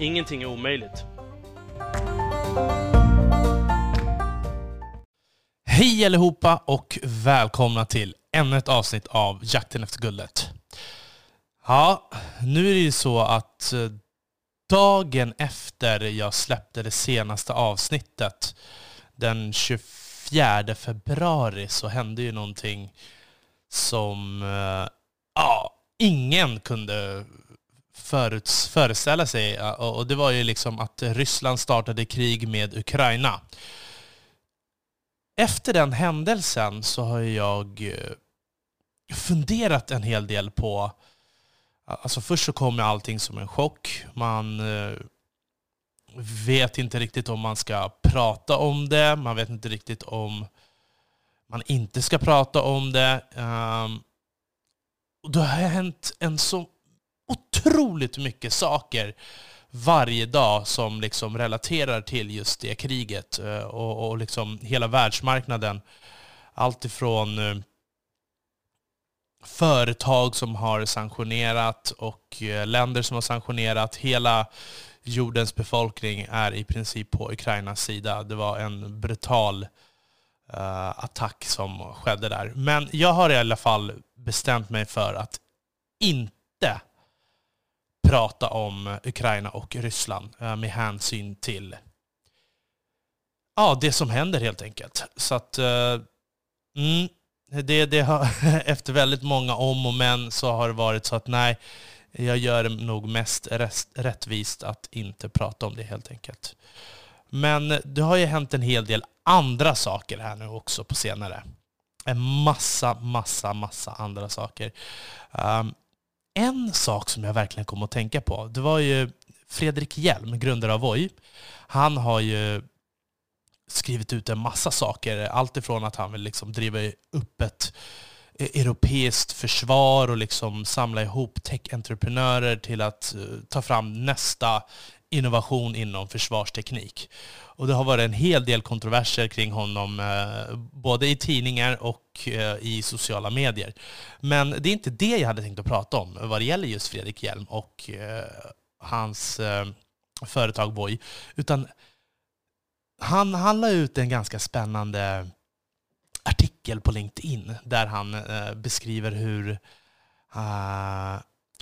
Ingenting är omöjligt. Hej allihopa och välkomna till ännu ett avsnitt av Jakten efter guldet. Ja, nu är det ju så att eh, dagen efter jag släppte det senaste avsnittet, den 24 februari, så hände ju någonting som eh, ja, ingen kunde föruts, föreställa sig. Och det var ju liksom att Ryssland startade krig med Ukraina. Efter den händelsen så har jag eh, funderat en hel del på... Alltså först så kom allting som en chock. Man eh, vet inte riktigt om man ska prata om det. Man vet inte riktigt om man inte ska prata om det. Um, och det har hänt en så otroligt mycket saker varje dag som liksom relaterar till just det kriget eh, och, och liksom hela världsmarknaden. Allt ifrån eh, företag som har sanktionerat och eh, länder som har sanktionerat. Hela jordens befolkning är i princip på Ukrainas sida. Det var en brutal uh, attack som skedde där. Men jag har i alla fall bestämt mig för att inte prata om Ukraina och Ryssland eh, med hänsyn till ja, det som händer helt enkelt. Så att eh, mm, det, det har, efter väldigt många om och men så har det varit så att nej, jag gör det nog mest rest, rättvist att inte prata om det helt enkelt. Men det har ju hänt en hel del andra saker här nu också på senare. En massa, massa, massa andra saker. Um, en sak som jag verkligen kom att tänka på, det var ju Fredrik Hjelm, grundare av Voi. Han har ju skrivit ut en massa saker. Allt ifrån att han vill liksom driva upp ett e- europeiskt försvar och liksom samla ihop tech-entreprenörer till att eh, ta fram nästa innovation inom försvarsteknik. Och det har varit en hel del kontroverser kring honom, eh, både i tidningar och eh, i sociala medier. Men det är inte det jag hade tänkt att prata om vad det gäller just Fredrik Hjelm och eh, hans företag Voi, utan han, han la ut en ganska spännande artikel på LinkedIn där han beskriver hur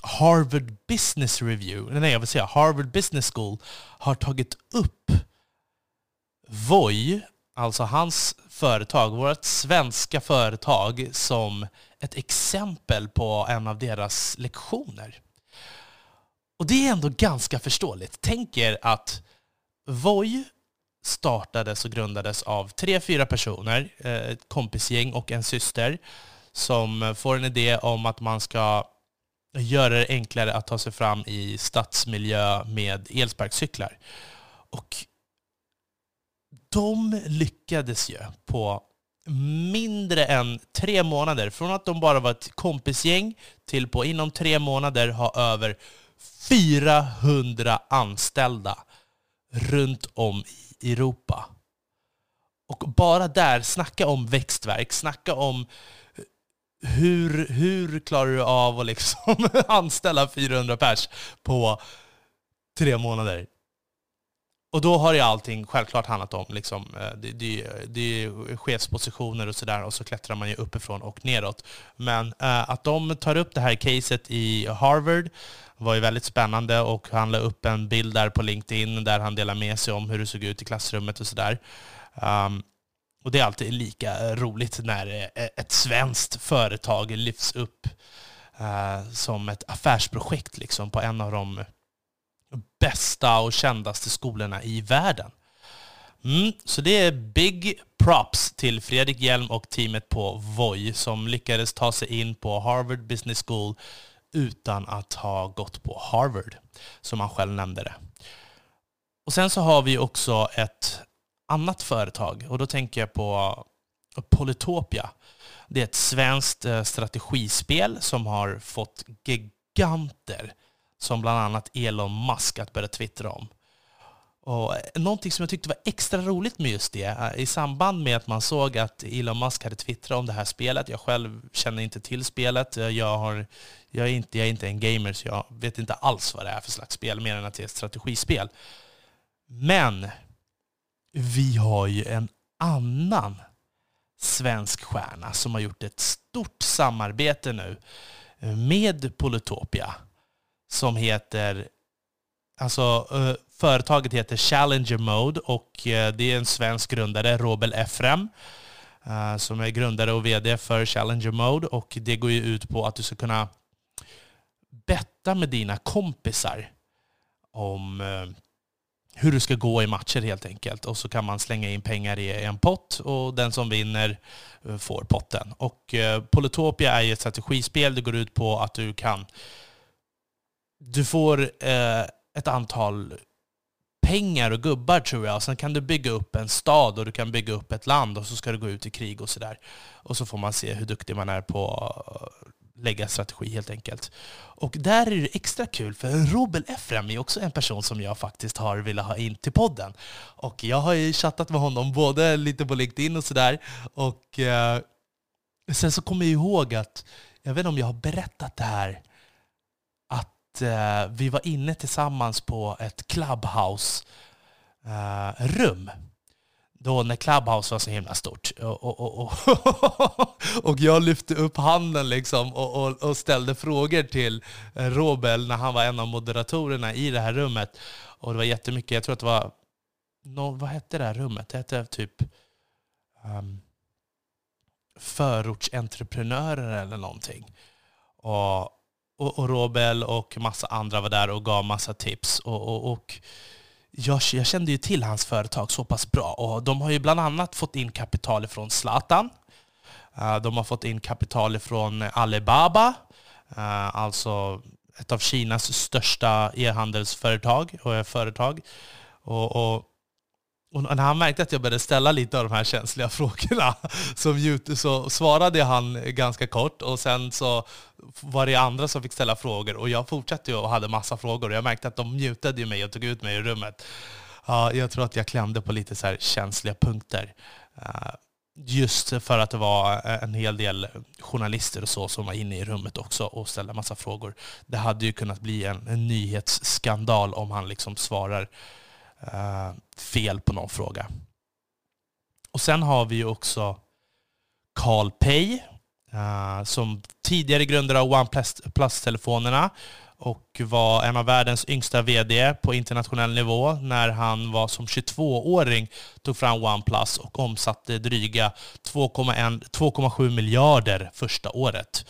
Harvard Business Review, nej jag vill säga Harvard Business School, har tagit upp Voi, alltså hans företag, vårt svenska företag, som ett exempel på en av deras lektioner. Och det är ändå ganska förståeligt. Tänk er att Voi startades och grundades av tre, fyra personer, eh, ett kompisgäng och en syster, som får en idé om att man ska göra det enklare att ta sig fram i stadsmiljö med elsparkcyklar. Och de lyckades ju på mindre än tre månader, från att de bara var ett kompisgäng till på inom tre månader ha över 400 anställda runt om i Europa. Och bara där, snacka om växtverk, snacka om hur, hur klarar du av att liksom anställa 400 pers på tre månader? Och då har ju allting självklart handlat om liksom, eh, det, det, det är chefspositioner och sådär, och så klättrar man ju uppifrån och neråt. Men eh, att de tar upp det här caset i Harvard var ju väldigt spännande och han la upp en bild där på LinkedIn där han delar med sig om hur det såg ut i klassrummet och sådär. Um, och det är alltid lika roligt när eh, ett svenskt företag lyfts upp eh, som ett affärsprojekt liksom, på en av de bästa och kändaste skolorna i världen. Mm, så det är big props till Fredrik Hjelm och teamet på Voi som lyckades ta sig in på Harvard Business School utan att ha gått på Harvard, som han själv nämnde det. Och sen så har vi också ett annat företag, och då tänker jag på Polytopia. Det är ett svenskt eh, strategispel som har fått giganter, som bland annat Elon Musk, att börja twittra om. Och eh, någonting som jag tyckte var extra roligt med just det, eh, i samband med att man såg att Elon Musk hade twittrat om det här spelet, jag själv känner inte till spelet, jag, har, jag, är inte, jag är inte en gamer så jag vet inte alls vad det är för slags spel, mer än att det är ett strategispel. Men vi har ju en annan svensk stjärna som har gjort ett stort samarbete nu med Polytopia som heter Alltså, eh, företaget heter Challenger Mode och eh, det är en svensk grundare, Robel Efrem, eh, som är grundare och vd för Challenger Mode. Och det går ju ut på att du ska kunna betta med dina kompisar om hur du ska gå i matcher helt enkelt. Och så kan man slänga in pengar i en pott och den som vinner eh, får potten. Och eh, Polytopia är ju ett strategispel. Det går ut på att du kan du får eh, ett antal pengar och gubbar tror jag. och Sen kan du bygga upp en stad och du kan bygga upp ett land och så ska du gå ut i krig och sådär. Och så får man se hur duktig man är på lägga strategi helt enkelt. Och där är det extra kul för Robel Efrem är också en person som jag faktiskt har velat ha in till podden. Och jag har ju chattat med honom både lite på LinkedIn och sådär. Och eh, sen så kommer jag ihåg att, jag vet inte om jag har berättat det här eh, vi var inne tillsammans på ett Clubhouse-rum. Eh, då när Clubhouse var så himla stort. Och, och, och, och jag lyfte upp handen liksom och, och, ställde frågor till eh, Robel när han var en av moderatorerna i det här rummet. Och det var jättemycket, jag tror att det var, no, vad hette det här rummet? Det hette typ um, förortsentreprenörer eller någonting. Och och, och Robel och massa andra var där och gav massa tips. Och, och, och jag, jag, kände ju till hans företag så pass bra. Och de har ju bland annat fått in kapital från Zlatan. Eh, de har fått in kapital från Alibaba, eh, alltså ett av Kinas största e-handelsföretag och eh, företag. Och, och och när han märkte att jag började ställa lite av de här känsliga frågorna som så svarade han ganska kort och sen så var det andra som fick ställa frågor och jag fortsatte och hade massa frågor. Jag märkte att de mutade mig och tog ut mig ur rummet. Ja, jag tror att jag klämde på lite så känsliga punkter. Eh, just för att det var en hel del journalister och så som var inne i rummet också och ställde massa frågor. Det hade ju kunnat bli en, en nyhetsskandal om han liksom svarar uh, Eh, fel på någon fråga. Och sen har vi ju också Carl Pay eh, som tidigare grundare av OnePlus-telefonerna och var en av världens yngsta VD på internationell nivå när han var som 22-åring tog fram OnePlus och omsatte dryga 2,7 miljarder första året.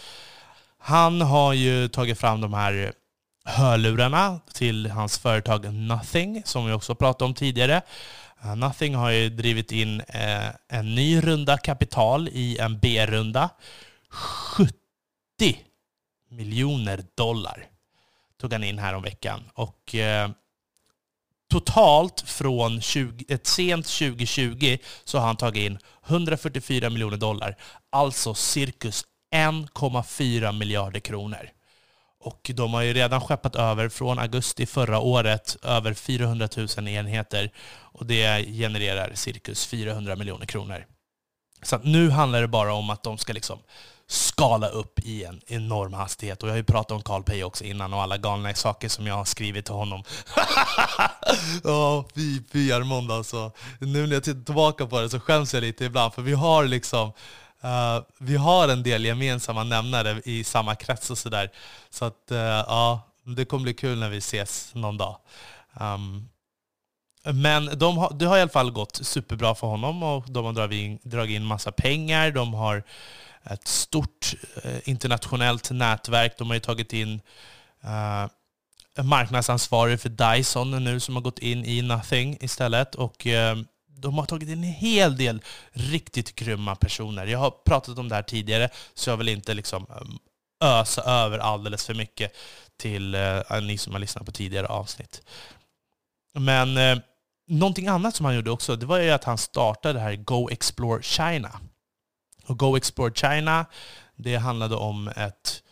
Han har ju tagit fram de här hörlurarna till hans företag Nothing, som vi också pratade om tidigare. Eh, Nothing har ju drivit in eh, en ny runda kapital i en B-runda. 70 miljoner dollar tog han in här om veckan. Och eh, totalt från 20, ett sent 2020 så har han tagit in 144 miljoner dollar. Alltså cirkus 1,4 miljarder kronor. Och de har ju redan skeppat över från augusti förra året över 400 000 enheter. Och det genererar cirkus 400 miljoner kronor. Så nu handlar det bara om att de ska liksom skala upp i en enorm hastighet. Och jag har ju pratat om Carl Pei också innan och alla galna saker som jag har skrivit till honom. Ja, fy, fy Armond alltså. Nu när jag tittar tillbaka på det så skäms jag lite ibland, för vi har liksom Uh, vi har en del gemensamma nämnare i samma krets och sådär. Så att uh, ja, det kommer bli kul när vi ses någon dag. Um, men de har, det har i alla fall gått superbra för honom och de har dragit in, dragit in massa pengar. De har ett stort uh, internationellt nätverk. De har ju tagit in marknadsansvarig för Dyson nu som har gått in i Nothing istället. Och ehm, de har tagit in en hel del riktigt grymma personer. Jag har pratat om det här tidigare, så jag vill inte liksom um, ösa över alldeles för mycket till eh, ni som har lyssnat på tidigare avsnitt. Men eh, någonting annat som han gjorde också, det var ju att han startade det här Go Explore China. Och Go Explore China, det handlade om ett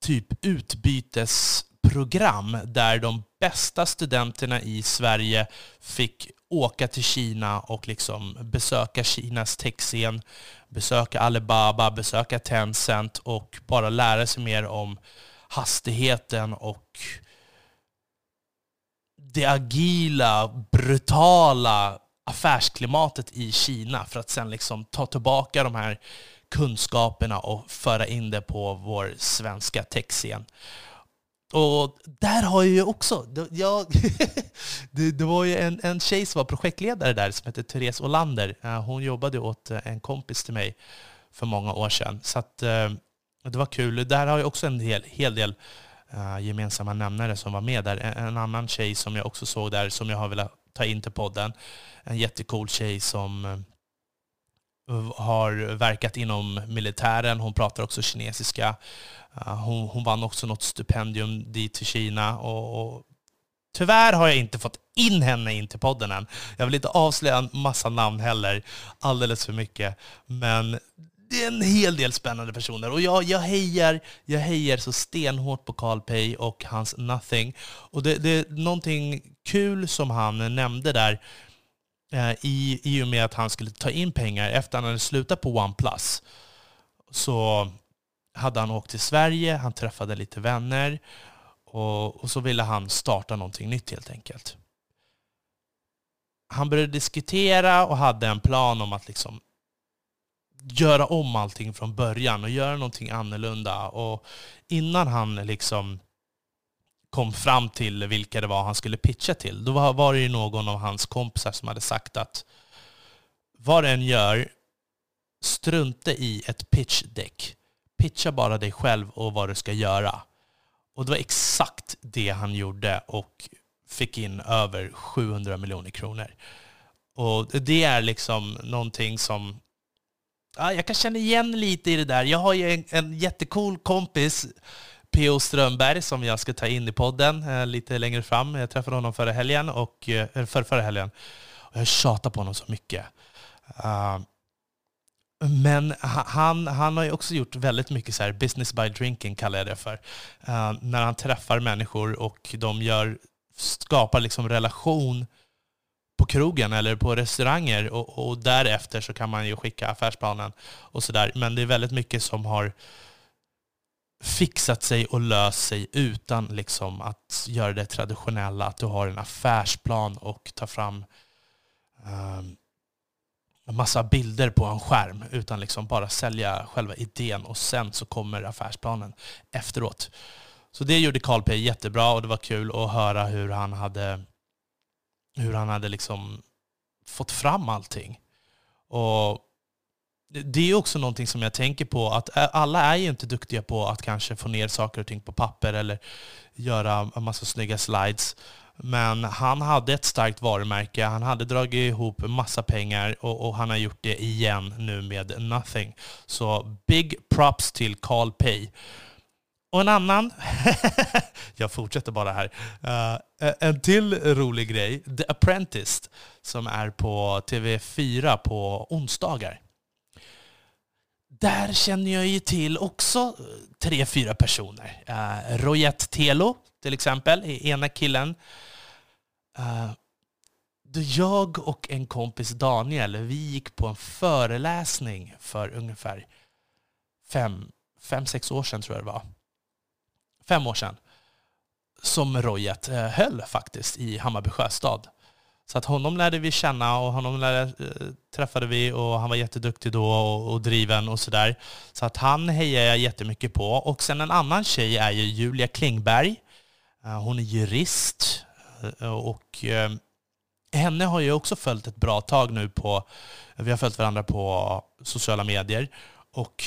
typ utbytesprogram där de bästa studenterna i Sverige fick åka till Kina och liksom besöka Kinas techscen, besöka Alibaba, besöka Tencent och bara lära sig mer om hastigheten och det agila, brutala affärsklimatet i Kina för att sen liksom ta tillbaka de här kunskaperna och föra in det på vår svenska techscen. Och där har jag ju också, jag, det, det, var ju en, en tjej som var projektledare där som hette Therese Olander. Eh, hon jobbade åt eh, en kompis till mig för många år sedan. Så att, eh, det var kul. Där har jag också en hel, hel del gemensamma nämnare som var med där. En, en, annan tjej som jag också såg där, som jag har velat ta in till podden. En jättecool tjej som har verkat inom militären. Hon pratar också kinesiska. Eh, hon, hon, vann också något stipendium dit till Kina. Och, och, Tyvärr har jag inte fått in henne in till podden än. Jag vill inte avslöja en massa namn heller, alldeles för mycket. Men det är en hel del spännande personer. Och jag, jag, hejar, jag hejar så stenhårt på Carl Pei och hans Nothing. Och det, det är någonting kul som han nämnde där Eh, i, i och med att han skulle ta in pengar efter att han hade slutat på OnePlus. Så hade han åkt till Sverige, han träffade lite vänner och, och så ville han starta någonting nytt helt enkelt. Han började diskutera och hade en plan om att liksom göra om allting från början och göra någonting annorlunda. Och innan han liksom kom fram till vilka det var han skulle pitcha till, då var det ju någon av hans kompisar som hade sagt att vad du än gör, strunta i ett pitchdeck. Pitcha bara dig själv och vad du ska göra. Och det var exakt det han gjorde och fick in över 700 miljoner kronor. Och det är liksom någonting som ja, jag kan känna igen lite i det där. Jag har ju en, en jättecool kompis, P.O. Strömberg, som jag ska ta in i podden eh, lite längre fram. Jag träffade honom förra helgen, och, eh, för, förra helgen. Och jag tjatar på honom så mycket. Uh, men han, han har ju också gjort väldigt mycket så här, business by drinking, kallar jag det för. Uh, när han träffar människor och de gör, skapar liksom relation på krogen eller på restauranger och, och, därefter så kan man ju skicka affärsplanen och sådär. Men det är väldigt mycket som har fixat sig och löst sig utan liksom att göra det traditionella, att du har en affärsplan och tar fram um, en massa bilder på en skärm, utan liksom bara sälja själva idén och sen så kommer affärsplanen efteråt. Så det gjorde Carl jättebra och det var kul att höra hur han hade hur han hade liksom fått fram allting. Och det är också någonting som jag tänker på, att alla är ju inte duktiga på att kanske få ner saker och ting på papper eller göra en massa snygga slides. Men han hade ett starkt varumärke, han hade dragit ihop massa pengar och, och, han har gjort det igen nu med Nothing. Så big props till Carl Pay. Och en annan, jag fortsätter bara här, uh, en till rolig grej, The Apprentice, som är på TV4 på onsdagar. Där känner jag ju till också eh, tre, fyra personer. Uh, Royette Telo till exempel, är ena killen. Uh, då jag och en kompis Daniel, vi gick på en föreläsning för ungefär fem, fem sex år sedan tror jag det var fem år sedan, som Rojet uh, höll faktiskt i Hammarby sjöstad. Så att honom lärde vi känna och honom lärde, eh, träffade vi och han var jätteduktig då och, och driven och sådär. Så att han hejar jag jättemycket på. Och sen en annan tjej är ju Julia Klingberg. Eh, hon är jurist eh, och eh, henne har jag också följt ett bra tag nu på, vi har följt varandra på sociala medier. Och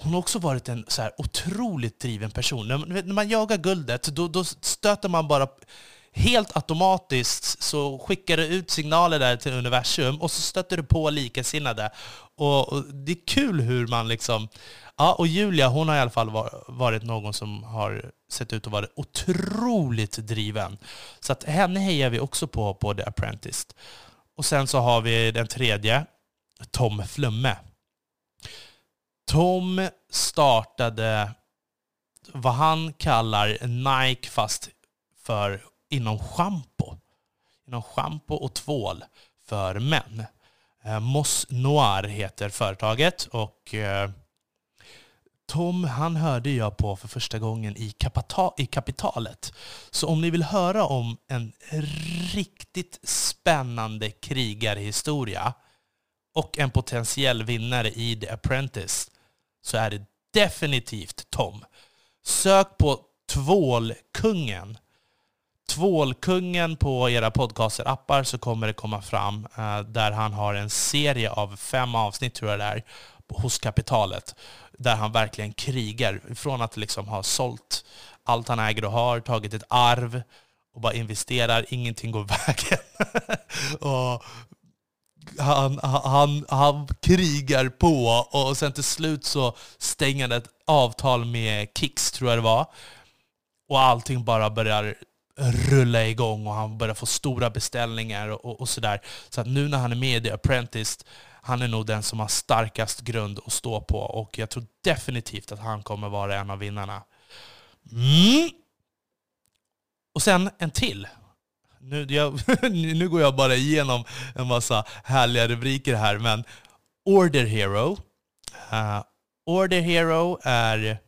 hon har också varit en så här otroligt driven person. När, när man jagar guldet, då, då stöter man bara helt automatiskt så skickar det ut signaler där till universum och så stöter du på likasinnade. Och, och det är kul hur man liksom... Ja, och Julia hon har i alla fall varit någon som har sett ut att vara otroligt driven. Så att henne hejar vi också på på The Apprentice. Och sen så har vi den tredje, Tom Flumme. Tom startade vad han kallar Nike fast för inom schampo. Inom schampo och tvål för män. Eh, Moss Noir heter företaget och eh, Tom, han hörde jag på för första gången i, i Kapitalet. Så om ni vill höra om en riktigt spännande krigarhistoria och en potentiell vinnare i The Apprentice så är det definitivt Tom. Sök på Tvålkungen. Tvålkungen på era podcasterappar så kommer det komma fram eh, där han har en serie av fem avsnitt, tror jag det är, hos kapitalet. Där han verkligen krigar. Från att liksom ha sålt allt han äger och har, tagit ett arv och bara investerar, ingenting går vägen. och han, han, han krigar på och sen till slut så stänger han ett avtal med Kicks, tror jag det var. Och allting bara börjar rulla igång och han börjar få stora beställningar och, och sådär. Så att nu när han är med i The Apprentice, han är nog den som har starkast grund att stå på och jag tror definitivt att han kommer vara en av vinnarna. Mm. Och sen en till nu, jag, nu går jag bara igenom en massa härliga rubriker här, men Order Hero. Uh, Order Hero är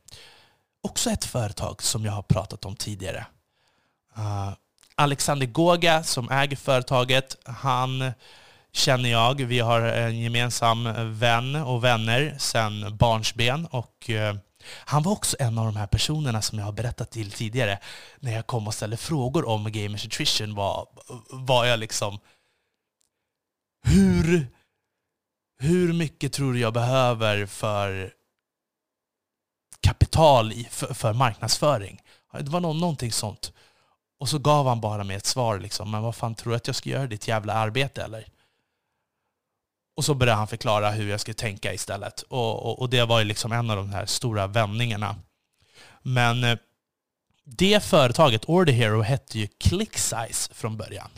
också ett företag som jag har pratat om tidigare. Uh, Alexander Goga som äger företaget, han känner jag. Vi har en gemensam vän och vänner sedan barnsben. Och, uh, han var också en av de här personerna som jag har berättat till tidigare, när jag kom och ställde frågor om Gamers Nutrition var, var jag liksom... Hur, hur mycket tror du jag behöver för kapital i, för, för marknadsföring? Det var någonting sånt. Och så gav han bara mig ett svar liksom, men vad fan tror du att jag ska göra ditt jävla arbete eller? Och så började han förklara hur jag skulle tänka istället. Och, och, och det var ju liksom en av de här stora vändningarna. Men eh, det företaget, Order Hero, hette ju ClickSize från början.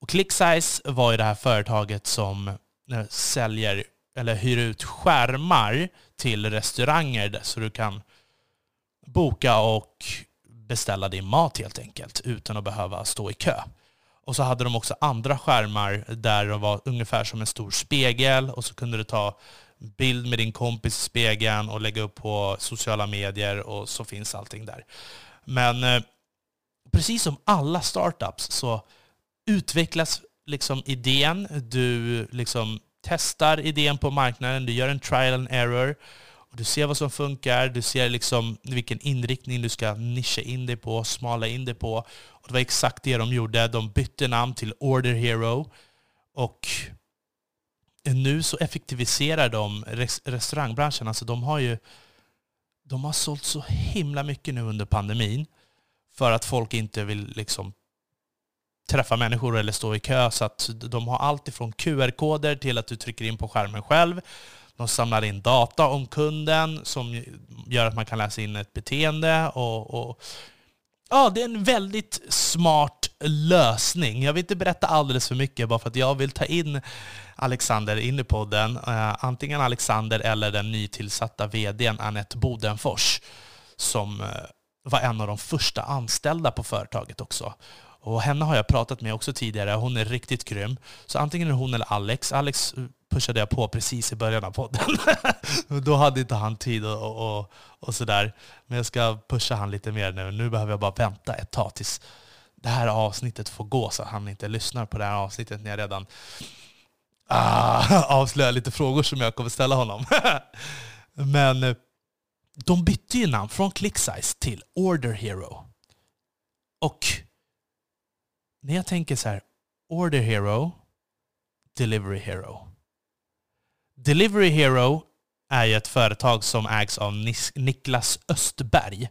Och ClickSize var ju det här företaget som eh, säljer eller hyr ut skärmar till restauranger så du kan boka och beställa din mat helt enkelt utan att behöva stå i kö. Och så hade de också andra skärmar där de var ungefär som en stor spegel och så kunde du ta bild med din kompis i spegeln och lägga upp på sociala medier och så finns allting där. Men eh, precis som alla startups så utvecklas liksom idén, du liksom testar idén på marknaden, du gör en trial and error du ser vad som funkar, du ser liksom vilken inriktning du ska nischa in dig på, smala in dig på. Och det var exakt det de gjorde. De bytte namn till Order Hero. Och nu så effektiviserar de restaurangbranschen. Alltså de har ju de har sålt så himla mycket nu under pandemin för att folk inte vill liksom träffa människor eller stå i kö. Så att de har allt ifrån QR-koder till att du trycker in på skärmen själv. De samlar in data om kunden som gör att man kan läsa in ett beteende. Och, och, ja, det är en väldigt smart lösning. Jag vill inte berätta alldeles för mycket bara för att jag vill ta in Alexander in i podden. Uh, antingen Alexander eller den nytillsatta vdn Annette Bodenfors som uh, var en av de första anställda på företaget också. Och henne har jag pratat med också tidigare. Hon är riktigt grym. Så antingen är hon eller Alex. Alex pushade jag på precis i början av podden. Då hade inte han tid och, och, och sådär. Men jag ska pusha han lite mer nu. Nu behöver jag bara vänta ett tag tills det här avsnittet får gå så att han inte lyssnar på det här avsnittet när jag redan ah, avslöjar lite frågor som jag kommer ställa honom. Men eh, de bytte ju namn från ClickSize till Order Hero. Och när jag tänker så här, Order Hero, Delivery Hero. Delivery Hero är ju ett företag som ägs av Niklas Östberg.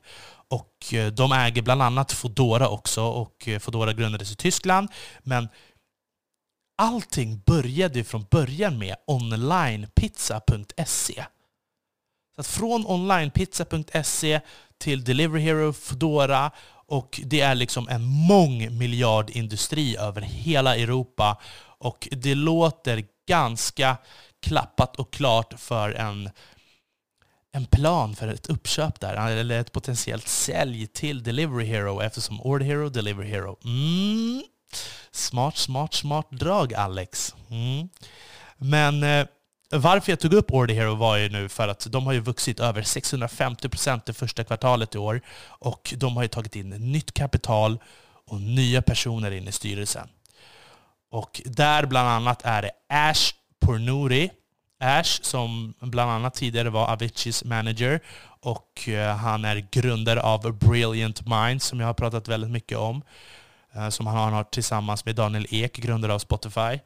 Och eh, de äger bland annat Fodora också, och eh, Fodora grundades i Tyskland. Men allting började från början med onlinepizza.se. Så att från onlinepizza.se till Delivery Hero, Foodora och det är liksom en mångmiljardindustri över hela Europa. Och det låter ganska klappat och klart för en, en plan för ett uppköp där, eller ett potentiellt sälj till Delivery Hero eftersom Order Hero, Delivery Hero. Mm. Smart, smart, smart drag Alex. Mm. Men eh, varför jag tog upp Order Hero var ju nu för att de har ju vuxit över 650% det första kvartalet i år och de har ju tagit in nytt kapital och nya personer in i styrelsen. Och där bland annat är det Ash Pornuri. Ash som bland annat tidigare var Aviciis manager och eh, han är grundare av Brilliant Minds som jag har pratat väldigt mycket om. Eh, som han har tillsammans med Daniel Ek, grundare av Spotify.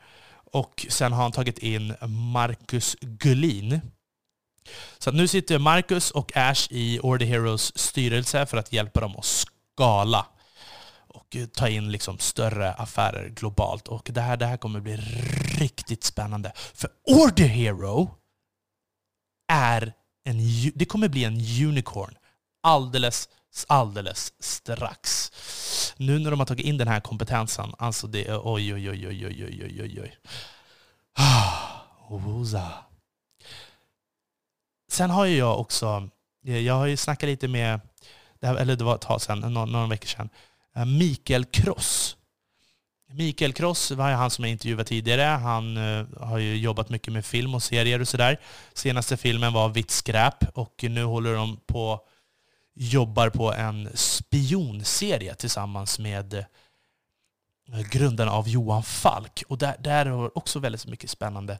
Och sen har han tagit in Marcus Gullin. Så nu sitter Marcus och Ash i Order Heroes styrelse för att hjälpa dem att skala och eh, ta in liksom större affärer globalt. Och det här, det här kommer bli riktigt spännande. För Order Hero är en, det kommer bli en unicorn alldeles, alldeles strax. Nu när de har tagit in den här kompetensen, alltså det är oj, oj, oj, oj, oj, oj, oj, oj. Woza. Sen har ju jag också, eh, jag har ju snackat lite med, eller det var ett tag sedan, några, någon veckor sedan, eh, Mikael Kross. Mikael Kross var han som jag intervjuade tidigare. Han eh, har ju jobbat mycket med film och serier och sådär. Senaste filmen var Vitt skräp och nu håller de på jobbar på en spionserie tillsammans med grundarna grundaren av Johan Falk. Och där, där var också väldigt mycket spännande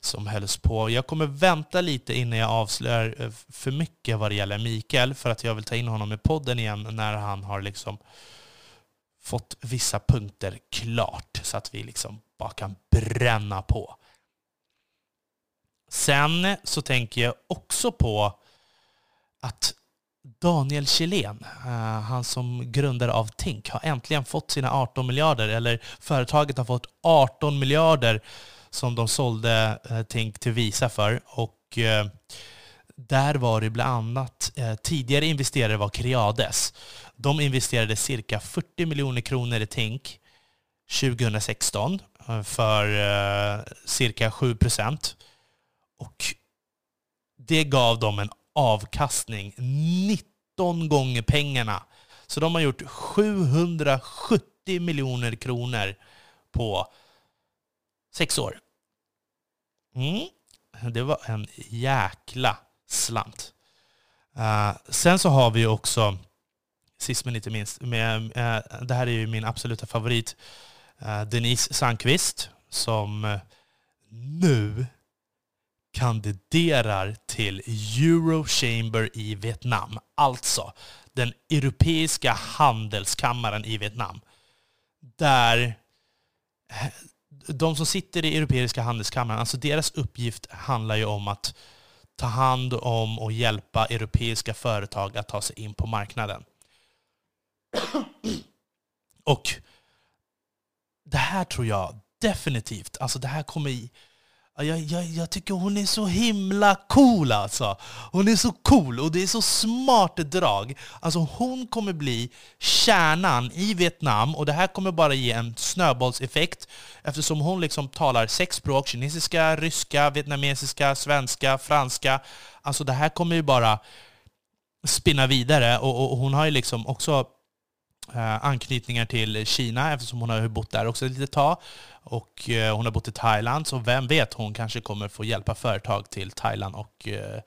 som hölls på. Jag kommer vänta lite innan jag avslöjar eh, för mycket vad det gäller Mikael, för att jag vill ta in honom i podden igen när han har liksom fått vissa punkter klart så att vi liksom bara kan bränna på. Sen så tänker jag också på att Daniel Kjellén, eh, han som grundare av Tink, har äntligen fått sina 18 miljarder, eller företaget har fått 18 miljarder som de sålde eh, Tink till Visa för. Och eh, där var det bland annat, tidigare investerare var Creades. De investerade cirka 40 miljoner kronor i Tink 2016 för cirka 7 procent. Och det gav dem en avkastning 19 gånger pengarna. Så de har gjort 770 miljoner kronor på sex år. Mm. Det var en jäkla slant. Uh, sen så har vi också sist men inte minst, med, uh, det här är ju min absoluta favorit, uh, Denise Sandqvist, som nu kandiderar till Eurochamber i Vietnam. Alltså den europeiska handelskammaren i Vietnam. Där de som sitter i Europeiska handelskammaren, alltså deras uppgift handlar ju om att ta hand om och hjälpa europeiska företag att ta sig in på marknaden. Och det här tror jag definitivt, alltså det här kommer i... Jag, jag, jag tycker hon är så himla cool alltså. Hon är så cool och det är så smart drag. Alltså hon kommer bli kärnan i Vietnam och det här kommer bara ge en snöbollseffekt eftersom hon liksom talar sex språk, kinesiska, ryska, vietnamesiska, svenska, franska. Alltså det här kommer ju bara spinna vidare och, och, och hon har ju liksom också Eh, anknytningar till Kina eftersom hon har bott där också ett litet tag. Och eh, hon har bott i Thailand, så vem vet, hon kanske kommer få hjälpa företag till Thailand och eh,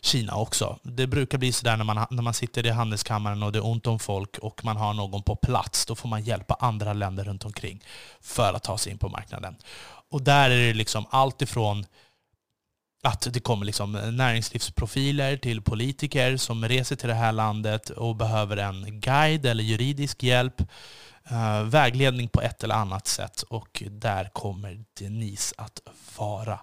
Kina också. Det brukar bli sådär när man, när man sitter i handelskammaren och det är ont om folk och man har någon på plats. Då får man hjälpa andra länder runt omkring för att ta sig in på marknaden. Och där är det liksom allt ifrån att det kommer liksom eh, näringslivsprofiler till politiker som reser till det här landet och behöver en guide eller juridisk hjälp, eh, vägledning på ett eller annat sätt. Och där kommer Denise att vara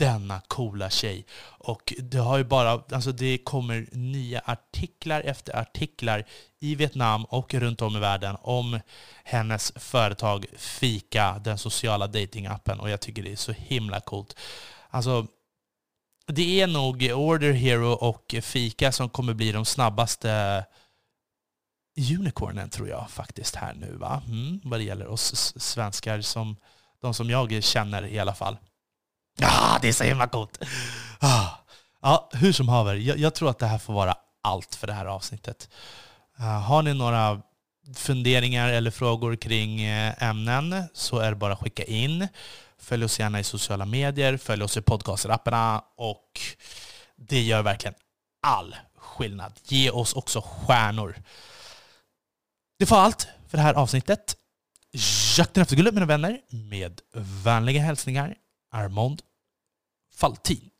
denna coola tjej. Och det har ju bara, alltså det kommer nya artiklar efter artiklar i Vietnam och runt om i världen om hennes företag Fika, den sociala datingappen. Och jag tycker det är så himla coolt. Alltså, det är nog Order Hero och Fika som kommer bli de snabbaste unicornen tror jag faktiskt här nu va? Mm, vad det gäller oss svenskar, som, de som jag känner i alla fall. Ja, det är så himla coolt! Ah. Ja, hur som haver, jag, jag, tror att det här får vara allt för det här avsnittet. Uh, har ni några funderingar eller frågor kring eh, ämnen så är det bara att skicka in. Följ oss gärna i sociala medier, följ oss i podcasterapparna och det gör verkligen all skillnad. Ge oss också stjärnor. Det var allt för det här avsnittet. Jakten efter guldet mina vänner, med vänliga hälsningar Armond Faltin.